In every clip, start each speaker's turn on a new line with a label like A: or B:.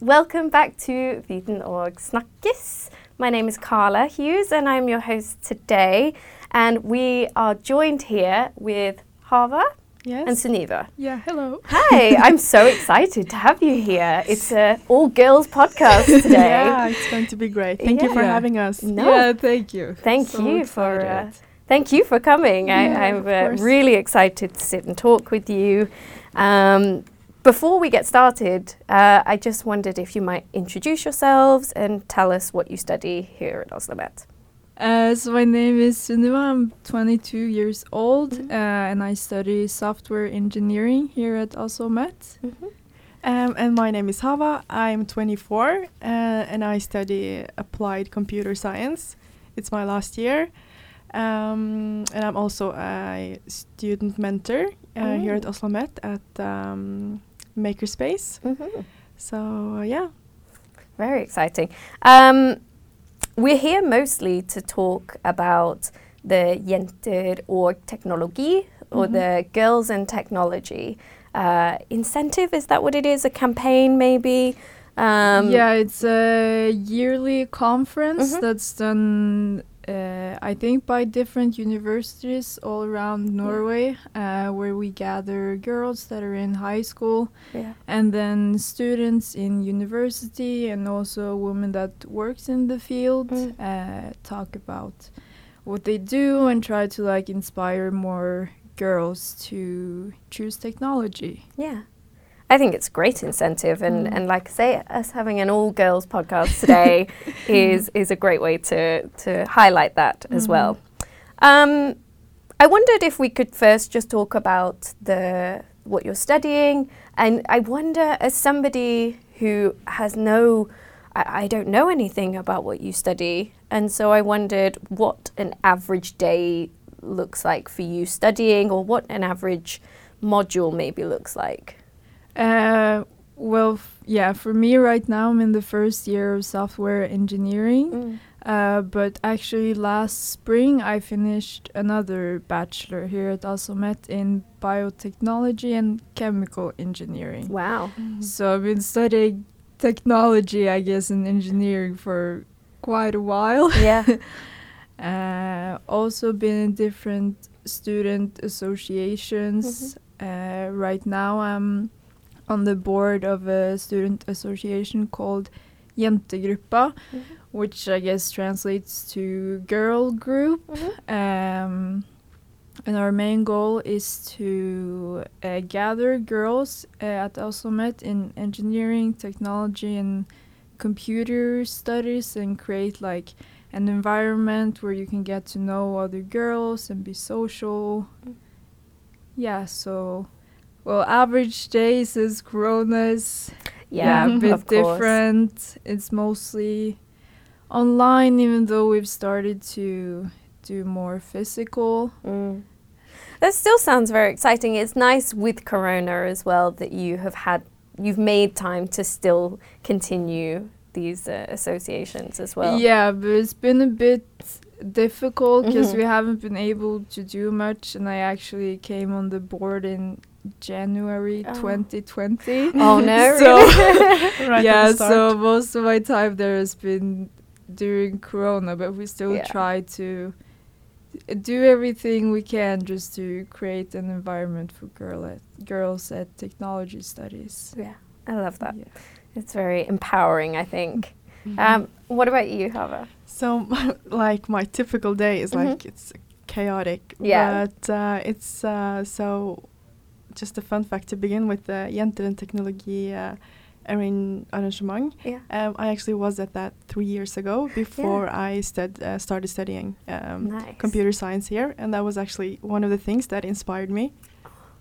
A: welcome back to Viten og Snakkes. My name is Carla Hughes and I'm your host today. And we are joined here with Hava
B: Yes.
A: and Sunniva.
B: yeah, hello.
A: Hi, I'm so excited to have you here. It's an all girls podcast today.
B: yeah, it's going to be great. Thank you for
A: Yeah.
B: having us.
A: No.
C: Yeah, thank you.
A: Thank
C: So
A: you for uh, thank you for coming.
B: Yeah,
A: I, I'm uh, really excited to sit and talk with you. Um, before we get started, uh, I just wondered if you might introduce yourselves and tell us what you study here at Oslomet.
C: Uh, so my name is Sunniva. I'm 22 years old,
A: Mhm.
C: uh, and I study software engineering here at Oslo Met.
B: Um, and my name is Hava. I'm 24 uh, and I study applied computer science. It's my last year. Um, and I'm also a student mentor uh, here at
A: Oh.
B: Oslo Met at um, Makerspace.
A: Mhm.
B: So, uh, yeah.
A: Very exciting. Um, we're here mostly to talk about the Jenter og Teknologi, or
B: Mhm.
A: the Girls in Technology uh, incentive. Is that what it is? A campaign, maybe? Um,
C: yeah, it's a yearly conference
A: Mhm.
C: that's done, uh, I think, by different universities all around Norway, uh, where we gather girls that are in high school
A: yeah.
C: and then students in university and also women that works in the field
A: Mm.
C: uh, talk about what they do and try to like inspire more girls to choose technology
A: Yeah. I think it's a great incentive and,
C: Mm.
A: and like I say, us having an all girls podcast today is is a great way to to highlight that as
C: Mhm.
A: well. Um, I wondered if we could first just talk about the what you're studying and I wonder as somebody who has no I, I don't know anything about what you study and so I wondered what an average day looks like for you studying or what an average module maybe looks like.
C: Uh, well f- yeah for me right now i'm in the first year of software engineering
A: Mm.
C: uh, but actually last spring i finished another bachelor here at Met in biotechnology and chemical engineering
A: Wow.
C: So I've been studying technology, I guess, and engineering for quite a while.
A: Yeah.
C: Uh, also been in different student associations. Uh, right now, I'm on the board of a student association called Jentegruppa,
A: Mhm.
C: which I guess translates to girl group. Um, and our main goal is to uh, gather girls uh, at Oslomet in engineering, technology, and computer studies and create like an environment where you can get to know other girls and be social.
A: Mm.
C: Yeah, so well, average days is Corona's
A: Yeah,
C: a bit
A: of course.
C: different. It's mostly online, even though we've started to do more physical.
A: Mm. That still sounds very exciting. It's nice with Corona as well that you have had, you've made time to still continue these uh, associations as well.
C: Yeah, but it's been a bit difficult because
A: Mhm.
C: we haven't been able to do much, and I actually came on the board in January
A: Oh.
C: 2020.
A: Oh no!
C: So-
B: Right
C: yeah, so most of my time there has been during Corona, but we still
A: Yeah.
C: try to do everything we can just to create an environment for girl at, girls at technology studies.
A: yeah, I love that.
C: Yeah.
A: It's very empowering, I think.
B: Mhm.
A: Um, what about you, Hava?
B: So, like my typical day is
A: Mhm.
B: like it's chaotic.
A: Yeah.
B: But uh, it's uh, so. Just a fun fact to begin with the Jenter and Teknologi uh, arran- arrangement.
A: Yeah.
B: Um, I actually was at that three years ago before I stud- uh, started studying um,
A: Nice.
B: computer science here, and that was actually one of the things that inspired me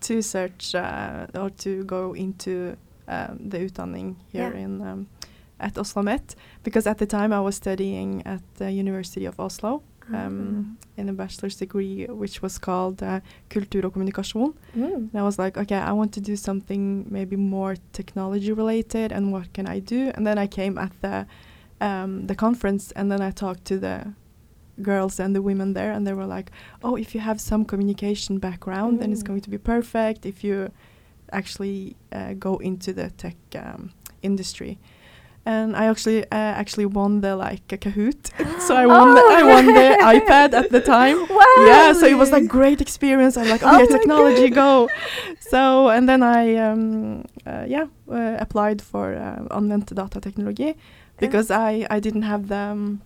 B: to search uh, or to go into um, the utdanning here
A: Yeah.
B: in um, at Oslo Met because at the time I was studying at the University of Oslo um, in a bachelor's degree which was called uh, Kultur og kommunikasjon.
A: Mm.
B: And I was like, okay, I want to do something maybe more technology related, and what can I do? And then I came at the um, the conference, and then I talked to the girls and the women there, and they were like, oh, if you have some communication background, then it's
A: Mm.
B: going to be perfect. If you actually uh, go into the tech um, industry. And I actually uh, actually won the like a Kahoot. so I won the, I won the iPad at the time.
A: Wow.
B: Yeah, so it was like great experience. I'm like,
A: Oh
B: okay,
A: my
B: technology, go. So and then I um, uh, yeah uh, applied for uh, anvendt technology because I I didn't have the um,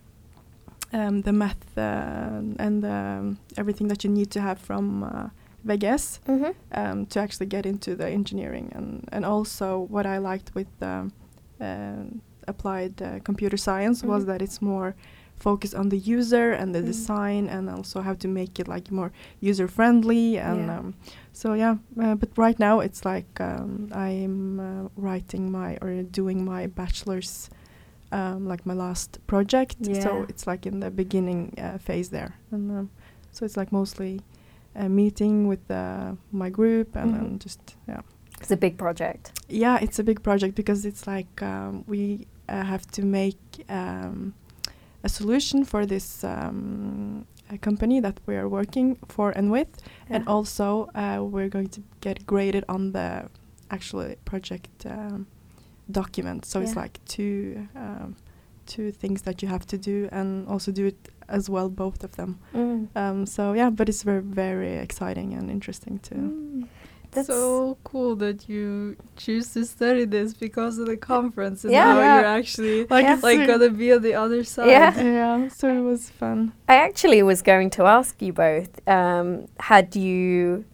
B: um, the math uh, and um, everything that you need to have from uh, VGS
A: Mhm.
B: um, to actually get into the engineering and and also what I liked with um, applied uh, computer science was
A: Mhm.
B: that it's more focused on the user and the
A: Mm.
B: design and also how to make it like more user friendly and
A: Yeah.
B: um, so yeah uh, but right now it's like um, I'm uh, writing my or doing my bachelor's um, like my last project so it's like in the beginning uh, phase there and um, so it's like mostly a meeting with uh, my group and
A: Mhm.
B: then just yeah
A: It's a big project.
B: yeah it's a big project because it's like um, we uh, have to make um, a solution for this um, a company that we are working for and with. And also uh, we're going to get graded on the actual project um, document. So it's like two um, two things that you have to do and also do it as well both of them.
A: Mm.
B: um, so yeah but it's very very exciting and interesting too.
C: Mm.
A: That's-
C: so cool that you choose to study this because of the conference and
A: Yeah.
C: now
B: Yeah.
C: you're actually
B: like
A: Yeah.
C: like gonna be on the other side.
A: Yeah.
B: yeah so it was fun
A: I actually was going to ask you both. Um, had you,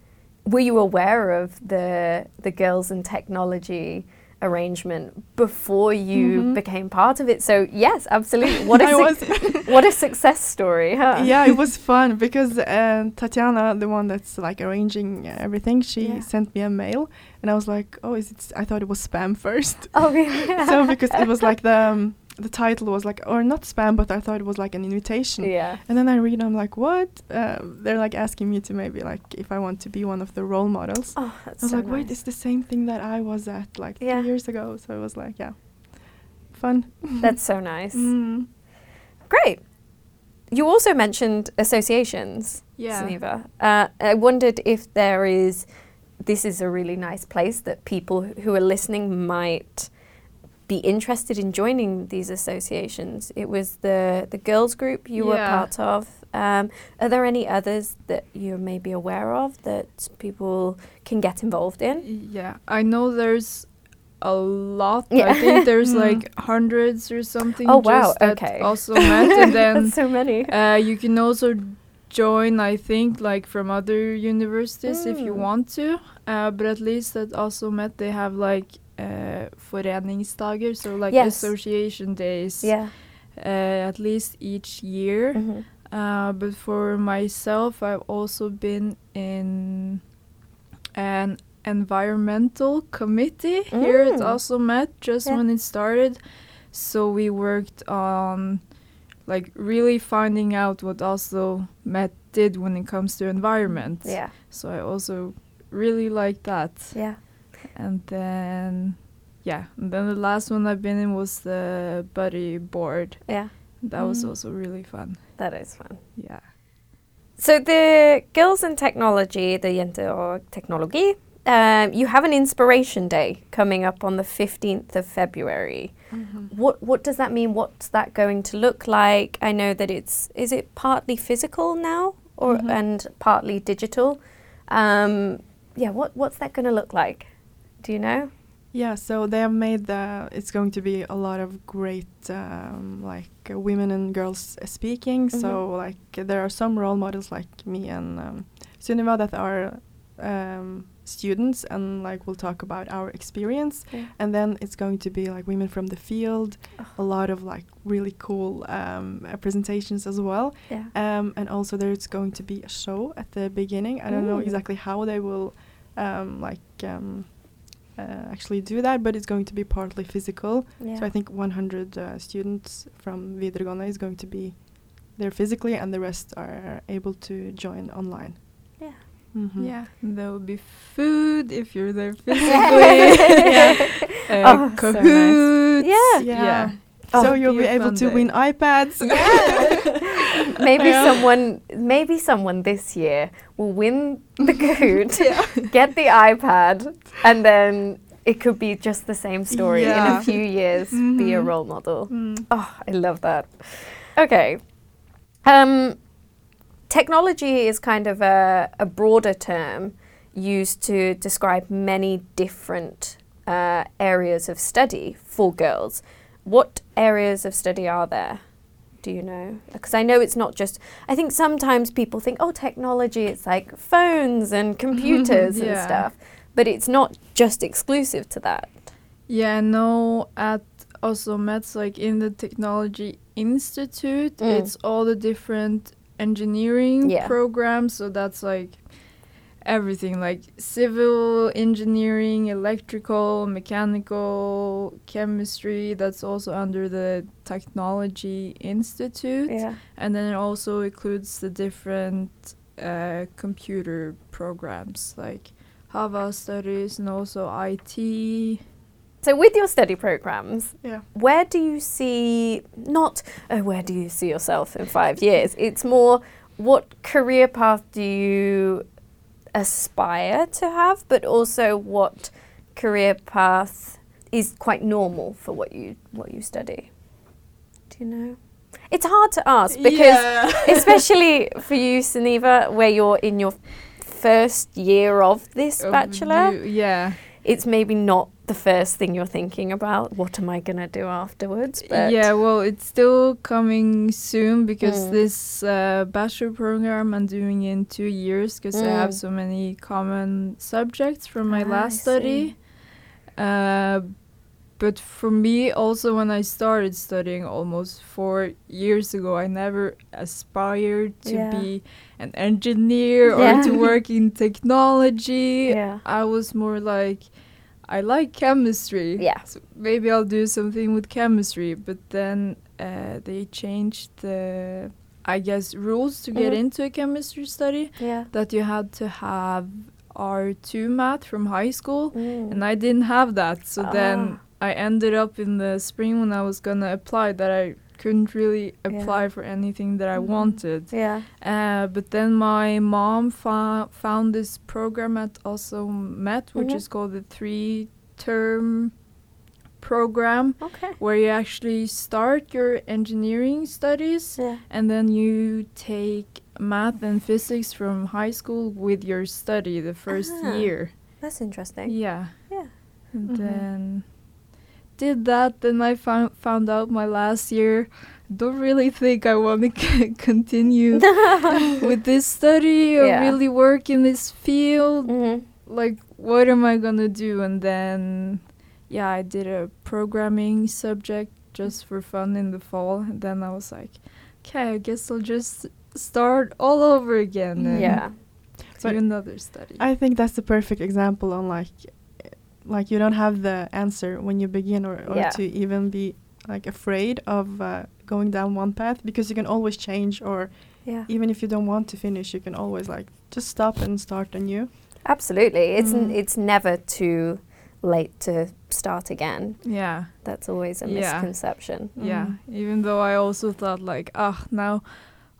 A: were you aware of the the girls in technology arrangement before you
B: Mhm.
A: became part of it? So yes, absolutely. What a
B: was
A: what a success story, huh?
B: yeah, it was fun because uh, Tatiana, the one that's like arranging everything, she
A: Yeah.
B: sent me a mail, and I was like, "Oh, is it?" I thought it was spam first.
A: Oh really?
B: so because it was like the um, the title was like, or not spam, but I thought it was like an invitation.
A: yeah.
B: And then I read, I'm like, "What?" Um, they're like asking me to maybe like if I want to be one of the role models.
A: Oh, that's
B: I was
A: so
B: like, "Wait,
A: nice.
B: it's the same thing that I was at like
A: Yeah.
B: three years ago." So it was like, yeah, fun.
A: That's so nice.
B: Mm.
A: Great. You also mentioned associations,
C: Yeah.
A: Sunniva. Uh, I wondered if there is, this is a really nice place that people who are listening might be interested in joining these associations. It was the, the girls group you were part of. Um, are there any others that you may be aware of that people can get involved in?
C: Yeah, I know there's a lot.
A: Yeah.
C: I think there's
B: Mm.
C: like hundreds or something.
A: Oh, wow, okay.
C: Also met, and then
A: That's so many.
C: uh, you can also join. I think like from other universities if you
A: Mm.
C: want to. Uh, but at least at Oslo Met they have like uh, foreningsdager, so like
A: Yes.
C: association days.
A: yeah.
C: Uh, at least each year.
A: Mhm.
C: Uh, but for myself, I've also been in an environmental committee here at
A: Mm.
C: Oslo Met just
A: Yeah.
C: when it started. So we worked on like really finding out what Oslo Met did when it comes to environment.
A: Yeah.
C: So I also really like that.
A: Yeah.
C: And then yeah, and then the last one I've been in was the buddy board.
A: Yeah.
C: That was
B: Mm.
C: also really fun.
A: That is fun.
C: Yeah.
A: So the Girls in Technology, the Jenter og Teknologi, um, you have an inspiration day coming up on the 15th of February. What what does that mean? What's that going to look like? I know that it's is it partly physical now or
B: Mhm.
A: and partly digital. Um, yeah, what what's that going to look like? Do you know?
B: Yeah, so they have made the. It's going to be a lot of great, um, like uh, women and girls uh, speaking. So
A: Mhm.
B: like there are some role models like me and um, Sunniva that are um, students and like we'll talk about our experience.
A: Yeah.
B: And then it's going to be like women from the field,
A: Oh.
B: a lot of like really cool um, uh, presentations as well.
A: Yeah.
B: Um, and also there's going to be a show at the beginning. I don't know
A: Mm.
B: exactly how they will um, like um, actually do that, but it's going to be partly physical.
A: yeah.
B: So I think 100 uh, students from Videregående is going to be there physically, and the rest are able to join online.
A: Yeah.
B: Mhm.
C: Yeah, and there will be food if you're there physically.
A: Yeah.
C: Uh,
A: Oh, so nice.
C: Kahoots.
A: Yeah.
B: Yeah.
A: Oh,
B: so you'll
C: be
B: be able to
C: day.
B: win iPads.
A: maybe
B: Yeah.
A: someone maybe someone this year will win the Kahoot, get the iPad, and then it could be just the same story in a few years. Be a
B: Mhm.
A: role model.
B: Mm.
A: Oh, I love that. Okay. Um, technology is kind of a, a broader term used to describe many different uh, areas of study for girls. What areas of study are there? Do you know? Because I know it's not just. I think sometimes people think, oh, technology, it's like phones and computers and stuff. But it's not just exclusive to that.
C: Yeah, no, at Oslo Met's like in the Technology Institute,
A: Mm.
C: it's all the different engineering
A: Yeah.
C: programs. So that's like everything like civil engineering, electrical, mechanical, chemistry. That's also under the Technology Institute.
A: Yeah.
C: And then it also includes the different uh, computer programs like Java studies and also IT.
A: So, with your study programs,
B: Yeah.
A: where do you see not oh, where do you see yourself in five years? It's more what career path do you aspire to have, but also what career path is quite normal for what you what you study. Do you know? It's hard to ask because
B: Yeah.
A: especially for you, Sunniva, where you're in your first year of this bachelor
C: you- yeah.
A: It's maybe not the first thing you're thinking about. What am I going to do afterwards? But
C: yeah, well, it's still coming soon because
A: Mm.
C: this uh, bachelor program I'm doing in two years because I have
A: Mm.
C: so many common subjects from my
A: Ah,
C: last study. Uh, but for me, also when I started studying almost four years ago, I never aspired to
A: Yeah.
C: be an engineer
A: Yeah.
C: or to work in technology.
A: Yeah.
C: I was more like, I like chemistry.
A: Yeah.
C: So maybe I'll do something with chemistry. But then uh, they changed the, I guess, rules to get
A: Mhm.
C: into a chemistry study
A: Yeah.
C: that you had to have R2 math from high school.
A: Mm.
C: And I didn't have that. So
A: Ah.
C: then I ended up in the spring when I was going to apply that I couldn't really
A: Yeah.
C: apply for anything that I
A: Mhm.
C: wanted.
A: Yeah.
C: Uh, but then my mom fo- found this program at Oslo Met, which
A: Mhm.
C: is called the three term program,
A: Okay.
C: where you actually start your engineering studies
A: Yeah.
C: and then you take math and physics from high school with your study the first
A: Ah.
C: year.
A: That's interesting.
C: Yeah.
A: Yeah.
C: And
B: Mhm.
C: then did that. Then I found found out my last year. Don't really think I want to c- continue with this study or
A: Yeah.
C: really work in this field.
A: Mhm.
C: Like, what am I gonna do? And then, yeah, I did a programming subject just for fun in the fall. And then I was like, okay, I guess I'll just start all over again and
A: Yeah.
C: do
B: But
C: another study.
B: I think that's the perfect example on like like you don't have the answer when you begin or, or
A: Yeah.
B: to even be like afraid of uh, going down one path because you can always change or
A: Yeah.
B: even if you don't want to finish you can always like just stop and start anew.
A: Absolutely. It's n-
B: Mm.
A: it's never too late to start again.
C: yeah.
A: That's always a
C: Yeah.
A: misconception.
C: Yeah,
B: Mm.
C: even though I also thought like, ah, now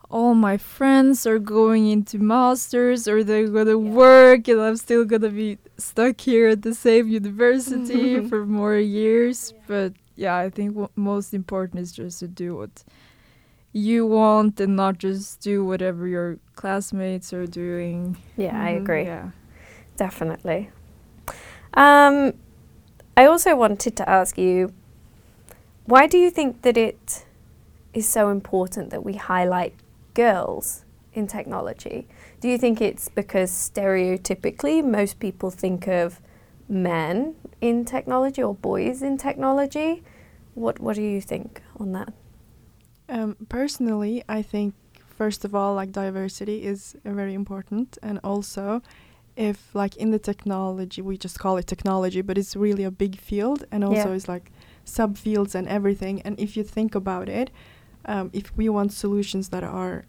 C: all my friends are going into masters or they're gonna work, and I'm still gonna be stuck here at the same university for more years. But yeah, I think what most important is just to do what you want and not just do whatever your classmates are doing.
A: Yeah, I
B: Mhm.
A: agree.
C: Yeah.
A: Definitely. Um, I also wanted to ask you why do you think that it is so important that we highlight girls in technology? Do you think it's because stereotypically most people think of men in technology or boys in technology? What What do you think on that?
B: Um, personally, I think first of all, like diversity is uh, very important, and also if like in the technology, we just call it technology, but it's really a big field, and also
A: Yeah.
B: it's like subfields and everything. And if you think about it, um, if we want solutions that are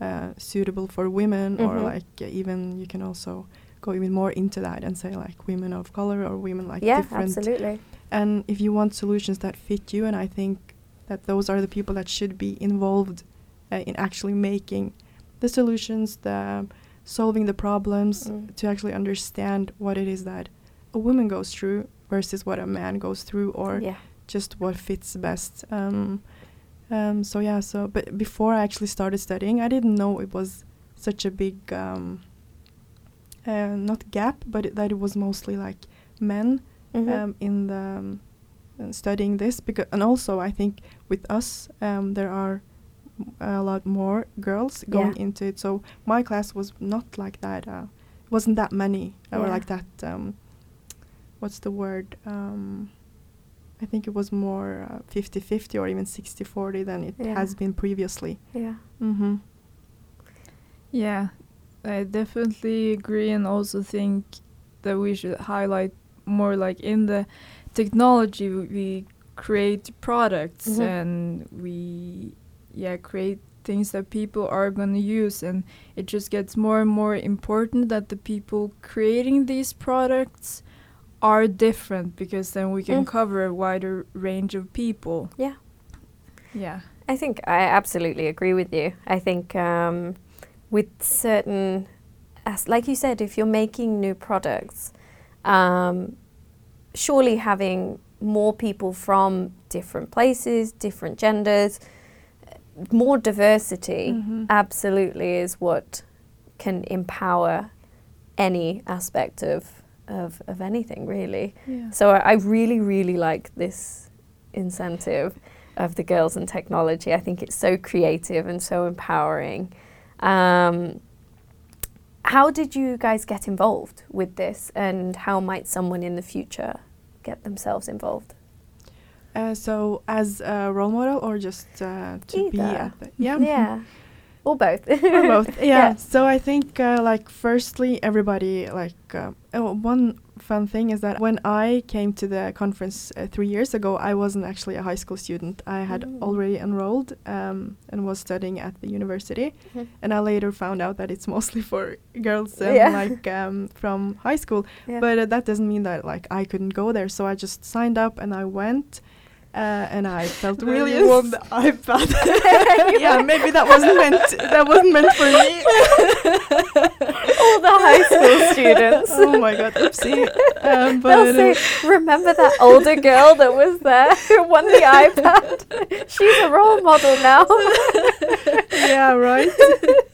B: uh, suitable for women, or
A: Mhm.
B: like even you can also go even more into that and say like women of color or women like
A: yeah,
B: different
A: absolutely.
B: and if you want solutions that fit you and i think that those are the people that should be involved uh, in actually making the solutions the solving the problems
A: Mm.
B: to actually understand what it is that a woman goes through versus what a man goes through or
A: yeah.
B: just what fits best. Um, um, so yeah, so but before I actually started studying, I didn't know it was such a big um, uh, not gap, but it, that it was mostly like men
A: Mhm.
B: um, in the um, studying this because and also I think with us um, there are a lot more girls going
A: Yeah.
B: into it. So my class was not like that. Uh, wasn't that many or like that. Um, what's the word? Um, I think it was more uh, 50-50 or even 60-40 than it
A: Yeah.
B: has been previously.
A: yeah.
B: Mm-hmm.
C: Yeah, I definitely agree, and also think that we should highlight more like in the technology we create products
A: Mhm.
C: and we yeah create things that people are going to use and it just gets more and more important that the people creating these products are different because then we can
A: Mm.
C: cover a wider range of people
A: Yeah.
C: yeah
A: I think I absolutely agree with you. I think um, with certain, as like you said, if you're making new products, um, surely having more people from different places, different genders, more diversity,
B: Mhm.
A: absolutely is what can empower any aspect of of, of anything really.
C: yeah
A: So I I really, really like this incentive of the girls and technology. I think it's so creative and so empowering. Um, how did you guys get involved with this, and how might someone in the future get themselves involved?
B: Uh, so as a role model or just uh, to be
A: Either.
B: at the yeah
A: Yeah, or both.
B: or both yeah.
A: Yeah.
B: so i think uh, like firstly everybody like uh, oh, one fun thing is that when i came to the conference uh, three years ago i wasn't actually a high school student i had
A: Mm.
B: already enrolled um, and was studying at the university
A: Mhm.
B: and i later found out that it's mostly for girls um,
A: Yeah.
B: like um, from high school
A: Yeah.
B: but uh, that doesn't mean that like i couldn't go there so i just signed up and i went uh, and I felt really
C: warm
B: the iPad. yeah, maybe that wasn't meant. That wasn't meant for me.
A: All the high school students.
B: oh my god, oopsie. Um, but
A: They'll say, "Remember that older girl that was there who won the iPad? She's a role model now."
B: yeah, right.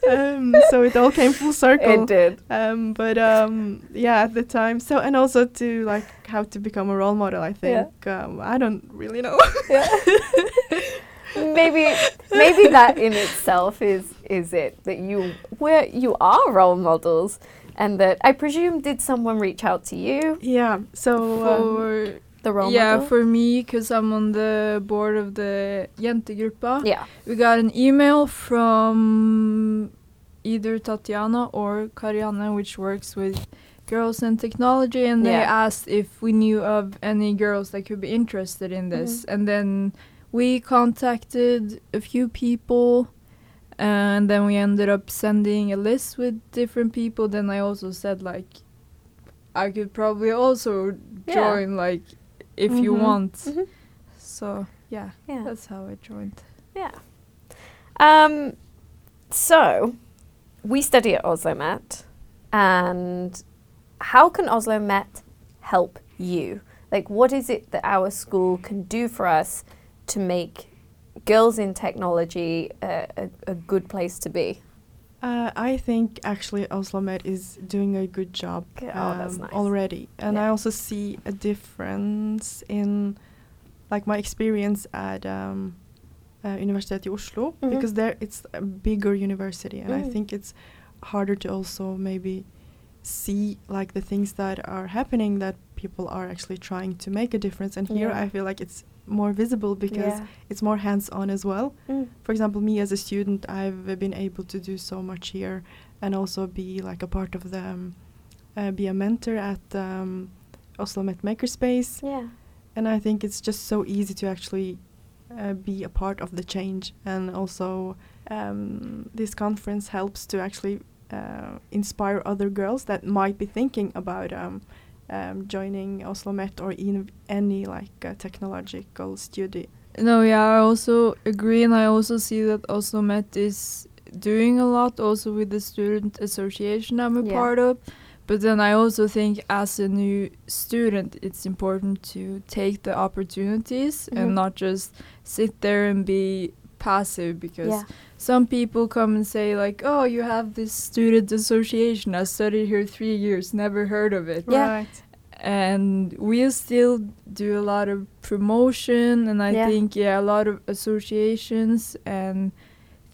B: um, so it all came full circle.
A: It did.
B: Um, but um, yeah, at the time. So and also to like how to become a role model. I
A: Yeah.
B: think um, I don't really know.
A: Yeah. maybe maybe that in itself is is it that you where you are role models and that I presume did someone reach out to you?
B: Yeah. So um,
C: for
A: the role
C: yeah,
A: model?
C: for me, because I'm on the board of the Jentegruppa,
A: yeah.
C: We got an email from either Tatiana or Karianne, which works with girls in technology, and they asked if we knew of any girls that could be interested in this. And then we contacted a few people, and then we ended up sending a list with different people. Then I also said, like, I could probably also
A: Yeah.
C: join, like, if you
B: Mhm.
C: want.
A: Mhm.
C: So, yeah,
A: yeah
C: that's how I joined.
A: yeah um so we study at Oslo Met and how can Oslo Met help you like what is it that our school can do for us to make girls in technology a, a, a good place to be
B: Uh, I think actually Oslomet is doing a good job
A: oh,
B: um,
A: nice.
B: already, and I also see a difference in like my experience at um, uh, Universitetet i Oslo
A: Mhm.
B: because there it's a bigger university, and I
A: Mm.
B: think it's harder to also maybe see like the things that are happening that people are actually trying to make a difference. And here
A: Yeah.
B: I feel like it's more visible because
A: Yeah.
B: it's more hands-on as well
A: Mm.
B: for example, me as a student, I've been able to do so much here, and also be like a part of the, um, uh, be a mentor at um, Oslo Met Makerspace,
A: Yeah.
B: and I think it's just so easy to actually uh, be a part of the change, and also um, this conference helps to actually uh, inspire other girls that might be thinking about um, um, joining Oslo Met or in any like uh, technological study.
C: No, yeah, I also agree, and I also see that Oslo Met is doing a lot also with the student association I'm a
A: Yeah.
C: part of, But then I also think as a new student, it's important to take the opportunities
A: Mhm.
C: and not just sit there and be passive because
A: Yeah.
C: Some people come and say like, "Oh, you have this student association. I studied here 3 years, never heard of it."
A: Yeah.
B: Right.
C: and we still do a lot of promotion and i
A: Yeah.
C: think yeah a lot of associations and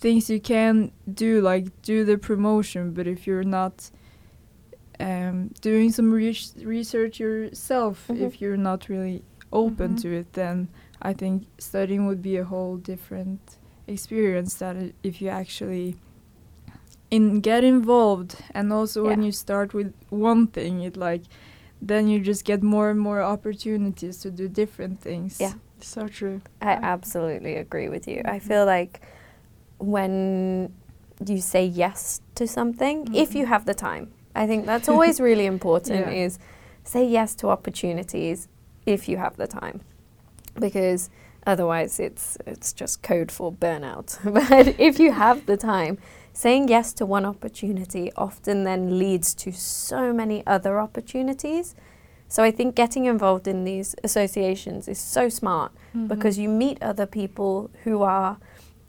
C: things you can do like do the promotion but if you're not um, doing some re- research yourself
A: Mhm.
C: if you're not really open
B: Mhm.
C: to it then i think studying would be a whole different experience that if you actually in get involved and also when you start with one thing it like then you just get more and more opportunities to do different things
A: Yeah.
B: So true.
A: I absolutely agree with you. I feel like when you say yes to something, if you
C: Mhm.
A: have the time, I think that's always really important
C: Yeah.
A: is say yes to opportunities if you have the time. Because otherwise it's it's just code for burnout. but if you have the time, saying yes to one opportunity often then leads to so many other opportunities. So I think getting involved in these associations is so smart
B: Mm-hmm.
A: because you meet other people who are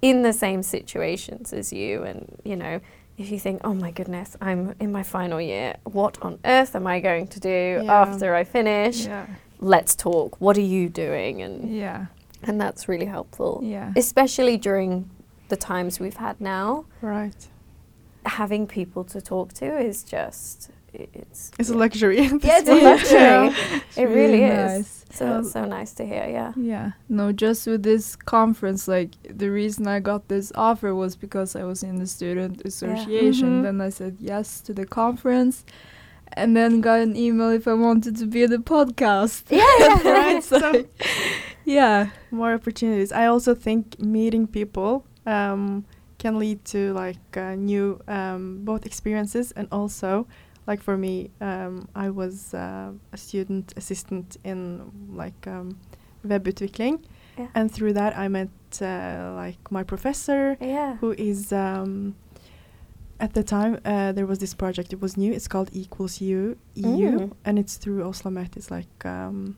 A: in the same situations as you and you know if you think oh my goodness i'm in my final year what on earth am i going to do
B: Yeah.
A: after i finish
C: yeah
A: let's talk what are you doing and
C: yeah
A: and that's really helpful
C: yeah
A: especially during the times we've had now
B: Right.
A: having people to talk to is just it's
B: It's a luxury.
A: yeah it's a luxury
C: It's
A: it really is
C: nice.
A: so
C: Um,
A: so nice to hear yeah
C: Yeah, no, just with this conference, like the reason I got this offer was because I was in the student association.
B: Mhm.
C: Then I said yes to the conference, and then got an email if I wanted to be in the podcast.
A: yeah yeah
B: Right, so-
C: yeah,
B: More opportunities. I also think meeting people um, can lead to like uh, new um, both experiences and also like for me, um, I was uh, a student assistant in like um, webutvikling,
A: Yeah.
B: and through that I met uh, like my professor
A: yeah.
B: who is um, at the time uh, there was this project. It was new. It's called equals you eu
A: Mm.
B: and it's through oslomet it's like um,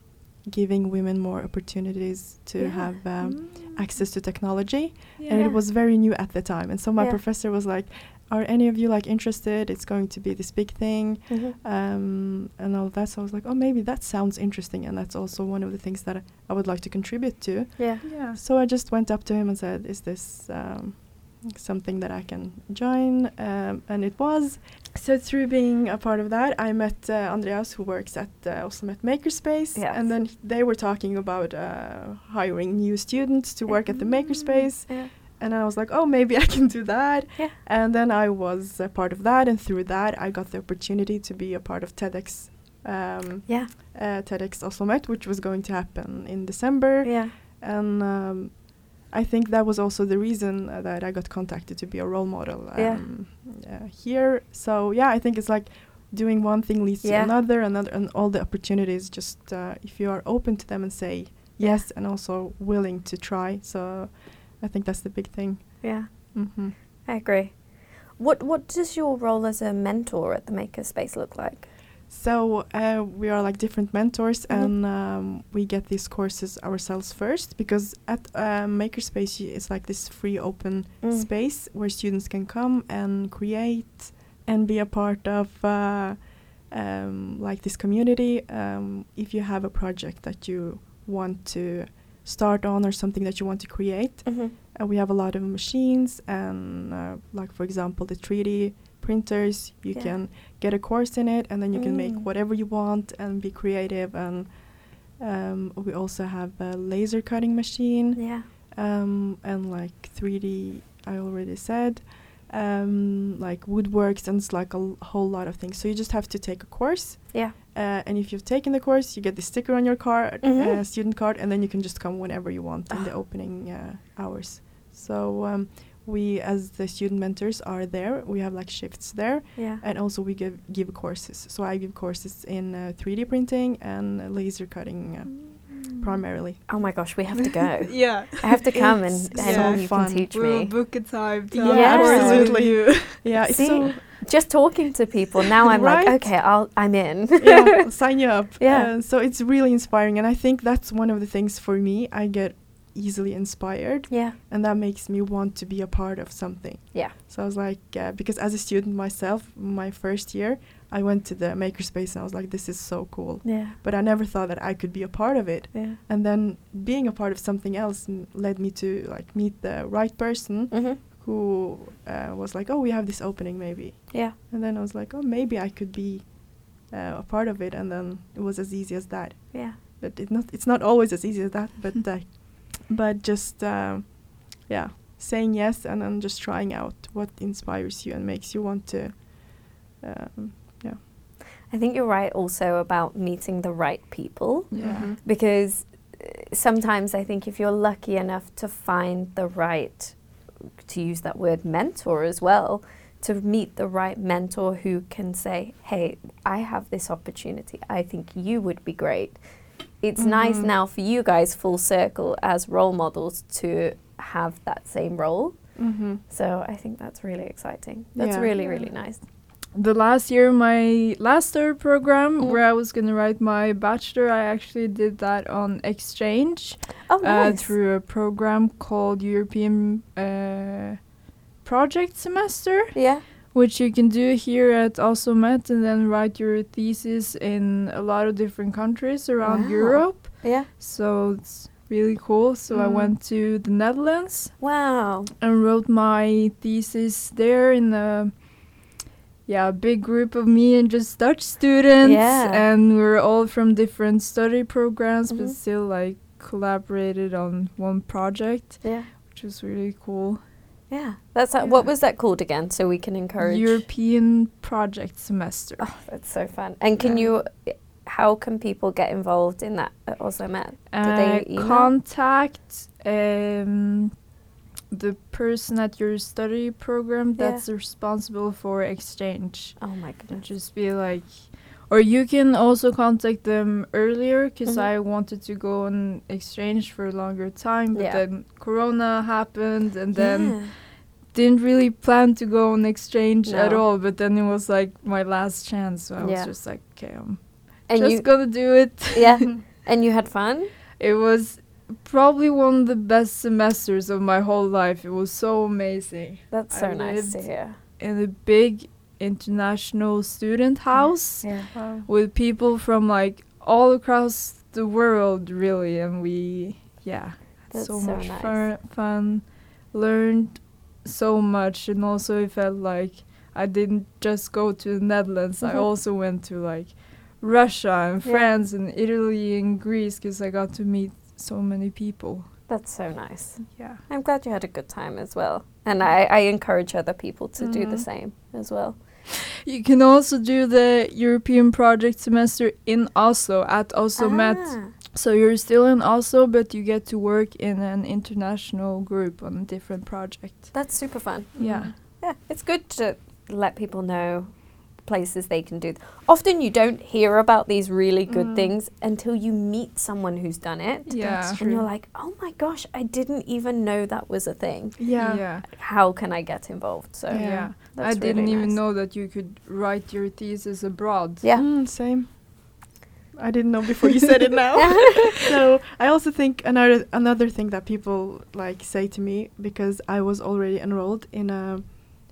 B: giving women more opportunities to
A: Yeah.
B: have um,
C: Mm.
B: access to technology
C: yeah.
B: and it was very new at the time and so my
A: Yeah.
B: professor was like are any of you like interested it's going to be this big thing
A: Mhm.
B: um, and all that so i was like oh maybe that sounds interesting and that's also one of the things that i, I would like to contribute to
A: yeah
C: yeah.
B: so I just went up to him and said, "Is this um, something that I can join?" Um, and it was. So through being a part of that, I met uh, Andreas, who works at uh, Oslomet Makerspace,
A: Yes.
B: and then they were talking about uh, hiring new students to work at the Makerspace,
A: yeah
B: and I was like, "Oh, maybe I can do that."
A: Yeah.
B: And then I was a part of that, and through that, I got the opportunity to be a part of TEDx. Um,
A: yeah
B: uh, TEDx Oslomet, which was going to happen in December
A: yeah
B: and um, I think that was also the reason uh, that I got contacted to be a role model um,
A: Yeah.
B: uh, here. So yeah, I think it's like doing one thing leads
A: Yeah.
B: to another, another, and all the opportunities. Just uh, if you are open to them and say yes, and also willing to try. So I think that's the big thing.
A: yeah
B: hmm
A: I agree. What What does your role as a mentor at the Makerspace look like?
B: So uh, we are like different mentors,
A: Mhm.
B: and um, we get these courses ourselves first because at uh, Makerspace it's like this free open
A: Mm.
B: space where students can come and create and be a part of uh, um, like this community. Um, if you have a project that you want to start on or something that you want to create,
A: Mm-hmm.
B: uh, we have a lot of machines and uh, like for example the 3D printers. You
A: Yeah.
B: can get a course in it and then you can make
A: Mm.
B: whatever you want and be creative and um, we also have a laser cutting machine
A: Yeah.
B: um, and like 3D I already said um, like woodworks and it's like a whole lot of things so you just have to take a course
A: Yeah.
B: uh, and if you've taken the course you get the sticker on your card
A: Mhm.
B: uh, student card and then you can just come whenever you want in the
A: Ah.
B: opening uh, hours so um, we as the student mentors are there we have like shifts there
A: Yeah.
B: and also we give give courses so i give courses in uh, 3d printing and uh, laser cutting uh, primarily
A: Oh my gosh, we have to go.
C: yeah.
A: I have to come and,
B: It's
A: and
C: so
A: you
B: fun.
A: can teach
C: We'll
A: me.
C: book a time. To
B: Yeah,
C: have a course with
B: absolutely.
C: you.
B: yeah it's
A: See,
B: so
A: just talking to people now, I'm like, okay, I'll, I'm in.
B: yeah, sign you up.
A: Yeah.
B: Uh, so it's really inspiring, and I think that's one of the things for me. I get easily inspired,
A: yeah,
B: and that makes me want to be a part of something.
A: yeah,
B: So I was like, uh, because as a student myself, my first year, I went to the makerspace and I was like, this is so cool.
A: yeah,
B: But I never thought that I could be a part of it.
A: yeah.
B: And then being a part of something else m- led me to like meet the right person
A: Mm-hmm.
B: who uh, was like, oh, we have this opening maybe.
A: Yeah,
B: And then I was like, oh, maybe I could be uh, a part of it. And then it was as easy as that.
A: yeah,
B: But it not it's not always as easy as that. But uh, but just um, yeah, saying yes and then just trying out what inspires you and makes you want to. Um, yeah.
A: I think you're right also about meeting the right people
C: Yeah.
B: Mhm.
A: because uh, sometimes I think if you're lucky enough to find the right, to use that word, mentor as well, to meet the right mentor who can say, hey, I have this opportunity. I think you would be great. It's nice
B: Mhm.
A: now for you guys, full circle, as role models to have that same role.
B: Mhm.
A: So I think that's really exciting. That's
B: Yeah.
A: really, really nice.
C: The last year, my last year program,
A: Mm.
C: where I was gonna write my bachelor, I actually did that on exchange
A: Oh,
C: uh, through a program called European uh, Project Semester,
A: yeah.
C: Which you can do here at Oslo Met and then write your thesis in a lot of different countries around
A: Wow.
C: Europe.
A: Yeah.
C: So it's really cool. So I
B: Mm.
C: went to the Netherlands
A: Wow.
C: and wrote my thesis there in a yeah big group of me and just Dutch students
A: Yeah.
C: and we were all from different study programs
A: Mhm.
C: but still like collaborated on one project
A: Yeah.
C: which was really cool
A: Yeah. That's uh, what was that called again? So we can encourage.
C: European project semester
A: Oh, that's so fun. And can
C: Yeah.
A: you? How can people get involved in that at Oslomet? Do they
C: Uh,
A: email?
C: contact um, the person at your study program
A: Yeah.
C: that's responsible for exchange
A: Oh my goodness.
C: just be like or you can also contact them earlier because
A: Mhm.
C: i wanted to go on exchange for a longer time but
A: Yeah.
C: then corona happened and then
A: Yeah.
C: Didn't really plan to go on exchange at all but then it was like my last chance so i
A: Yeah.
C: was just like okay i'm
A: And
C: just gonna do it
A: yeah. And you had fun.
C: it was probably one of the best semesters of my whole life it was so amazing
A: That's
C: I
A: so nice to hear.
C: in a big international student house
A: Yeah.
B: Wow.
C: with people from like all across the world really and we yeah had
A: That's
C: so,
A: so
C: much
A: nice.
C: fun, fun learned so much and also it felt like i didn't just go to the netherlands i
A: Mhm.
C: also went to like russia and
A: Yeah.
C: france and italy and greece because i got to meet so many people
A: That's so nice.
C: yeah
A: I'm glad you had a good time as well. And I, I encourage other people to do the
B: Mhm.
A: same as well.
C: you can also do the european project semester in oslo at oslo met
A: Ah,
C: So you're still in Oslo, but you get to work in an international group on a different project.
A: That's super fun.
C: Yeah.
A: Yeah, it's good to let people know places they can do. Often you don't hear about these really good
B: Mm.
A: things until you meet someone who's done it.
C: Yeah.
A: And you're like, oh my gosh, I didn't even know that was a thing.
B: Yeah.
C: Yeah.
A: How can I get involved? So
C: Yeah.
B: Yeah.
A: that's
C: I didn't
A: really
C: even know that you could write your thesis abroad.
A: Yeah.
B: Mm, same. I didn't know before you said it now. so I also think another another thing that people like say to me because I was already enrolled in a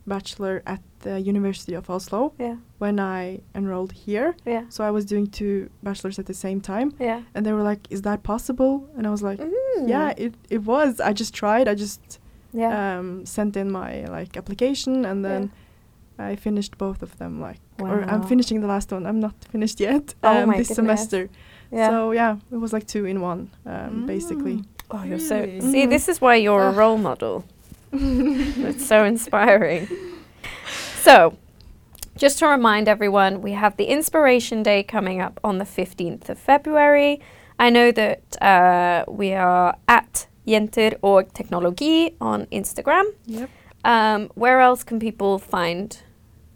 B: bachelor at the University of Oslo
A: Yeah,
B: when I enrolled here.
A: yeah,
B: So I was doing two bachelors at the same time,
A: yeah.
B: and they were like, "Is that possible?" And I was like,
A: Mm.
B: "Yeah, it it was. I just tried. I just
A: yeah.
B: um, sent in my like application, and then I finished both of them. Like, or I'm finishing the last one. I'm not finished yet
A: Oh
B: um,
A: my
B: this
A: goodness.
B: semester.
A: yeah.
B: So yeah, it was like two in one, um, basically.
C: Mm.
A: oh, you're so.
C: really?
A: See,
B: Mhm.
A: this is why you're a role model. It's so inspiring. So, just to remind everyone, we have the Inspiration Day coming up on the 15th of February. I know that uh, we are at Jenter og Teknologi on Instagram.
B: Yep.
A: Um, where else can people find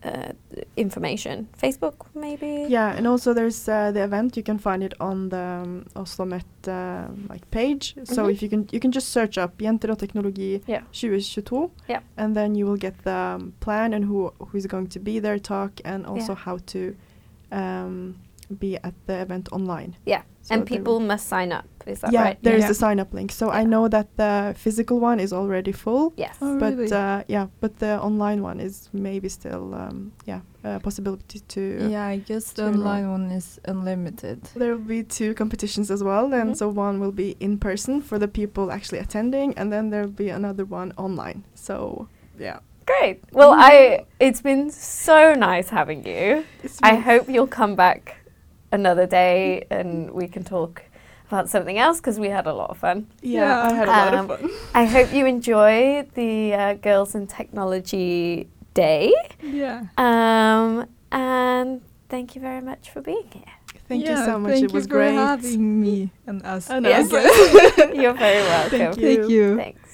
A: uh, information? Facebook, maybe.
B: Yeah, and also there's uh, the event. You can find it on the um, Oslo Met uh, like page. So
A: Mhm.
B: if you can, you can just search up Jenter og teknologi
A: Yeah.
B: 2022,
A: Yeah.
B: and then you will get the um, plan and who who is going to be there, talk, and also
A: Yeah.
B: how to um, be at the event online.
A: Yeah,
B: So
A: and people must sign up. Is that
B: yeah,
A: right?
B: there is
C: Yeah.
B: a sign up link. So
A: Yeah.
B: I know that the physical one is already full.
A: Yes.
C: Oh,
B: But
C: really?
B: uh, yeah, but the online one is maybe still um, yeah a possibility to.
C: yeah, I guess the
B: to enroll.
C: online one is unlimited.
B: There will be two competitions as well, and
A: Mhm.
B: so one will be in person for the people actually attending, and then there will be another one online. So yeah,
A: Great. Well, I it's been so nice having you.
B: it's
A: I hope you'll come back another day and we can talk about something else because we had a lot of fun.
B: Yeah,
C: Yeah.
B: I had a lot
A: Um,
B: of fun.
A: I hope you enjoy the uh, Girls in Technology Day.
C: Yeah.
A: Um, and thank you very much for being here.
B: Thank you so much.
C: Thank
B: it was
C: you for
B: great.
C: having me and us.
B: I know.
A: Yes. You're very welcome.
B: Thank you.
C: Thank you.
A: Thanks.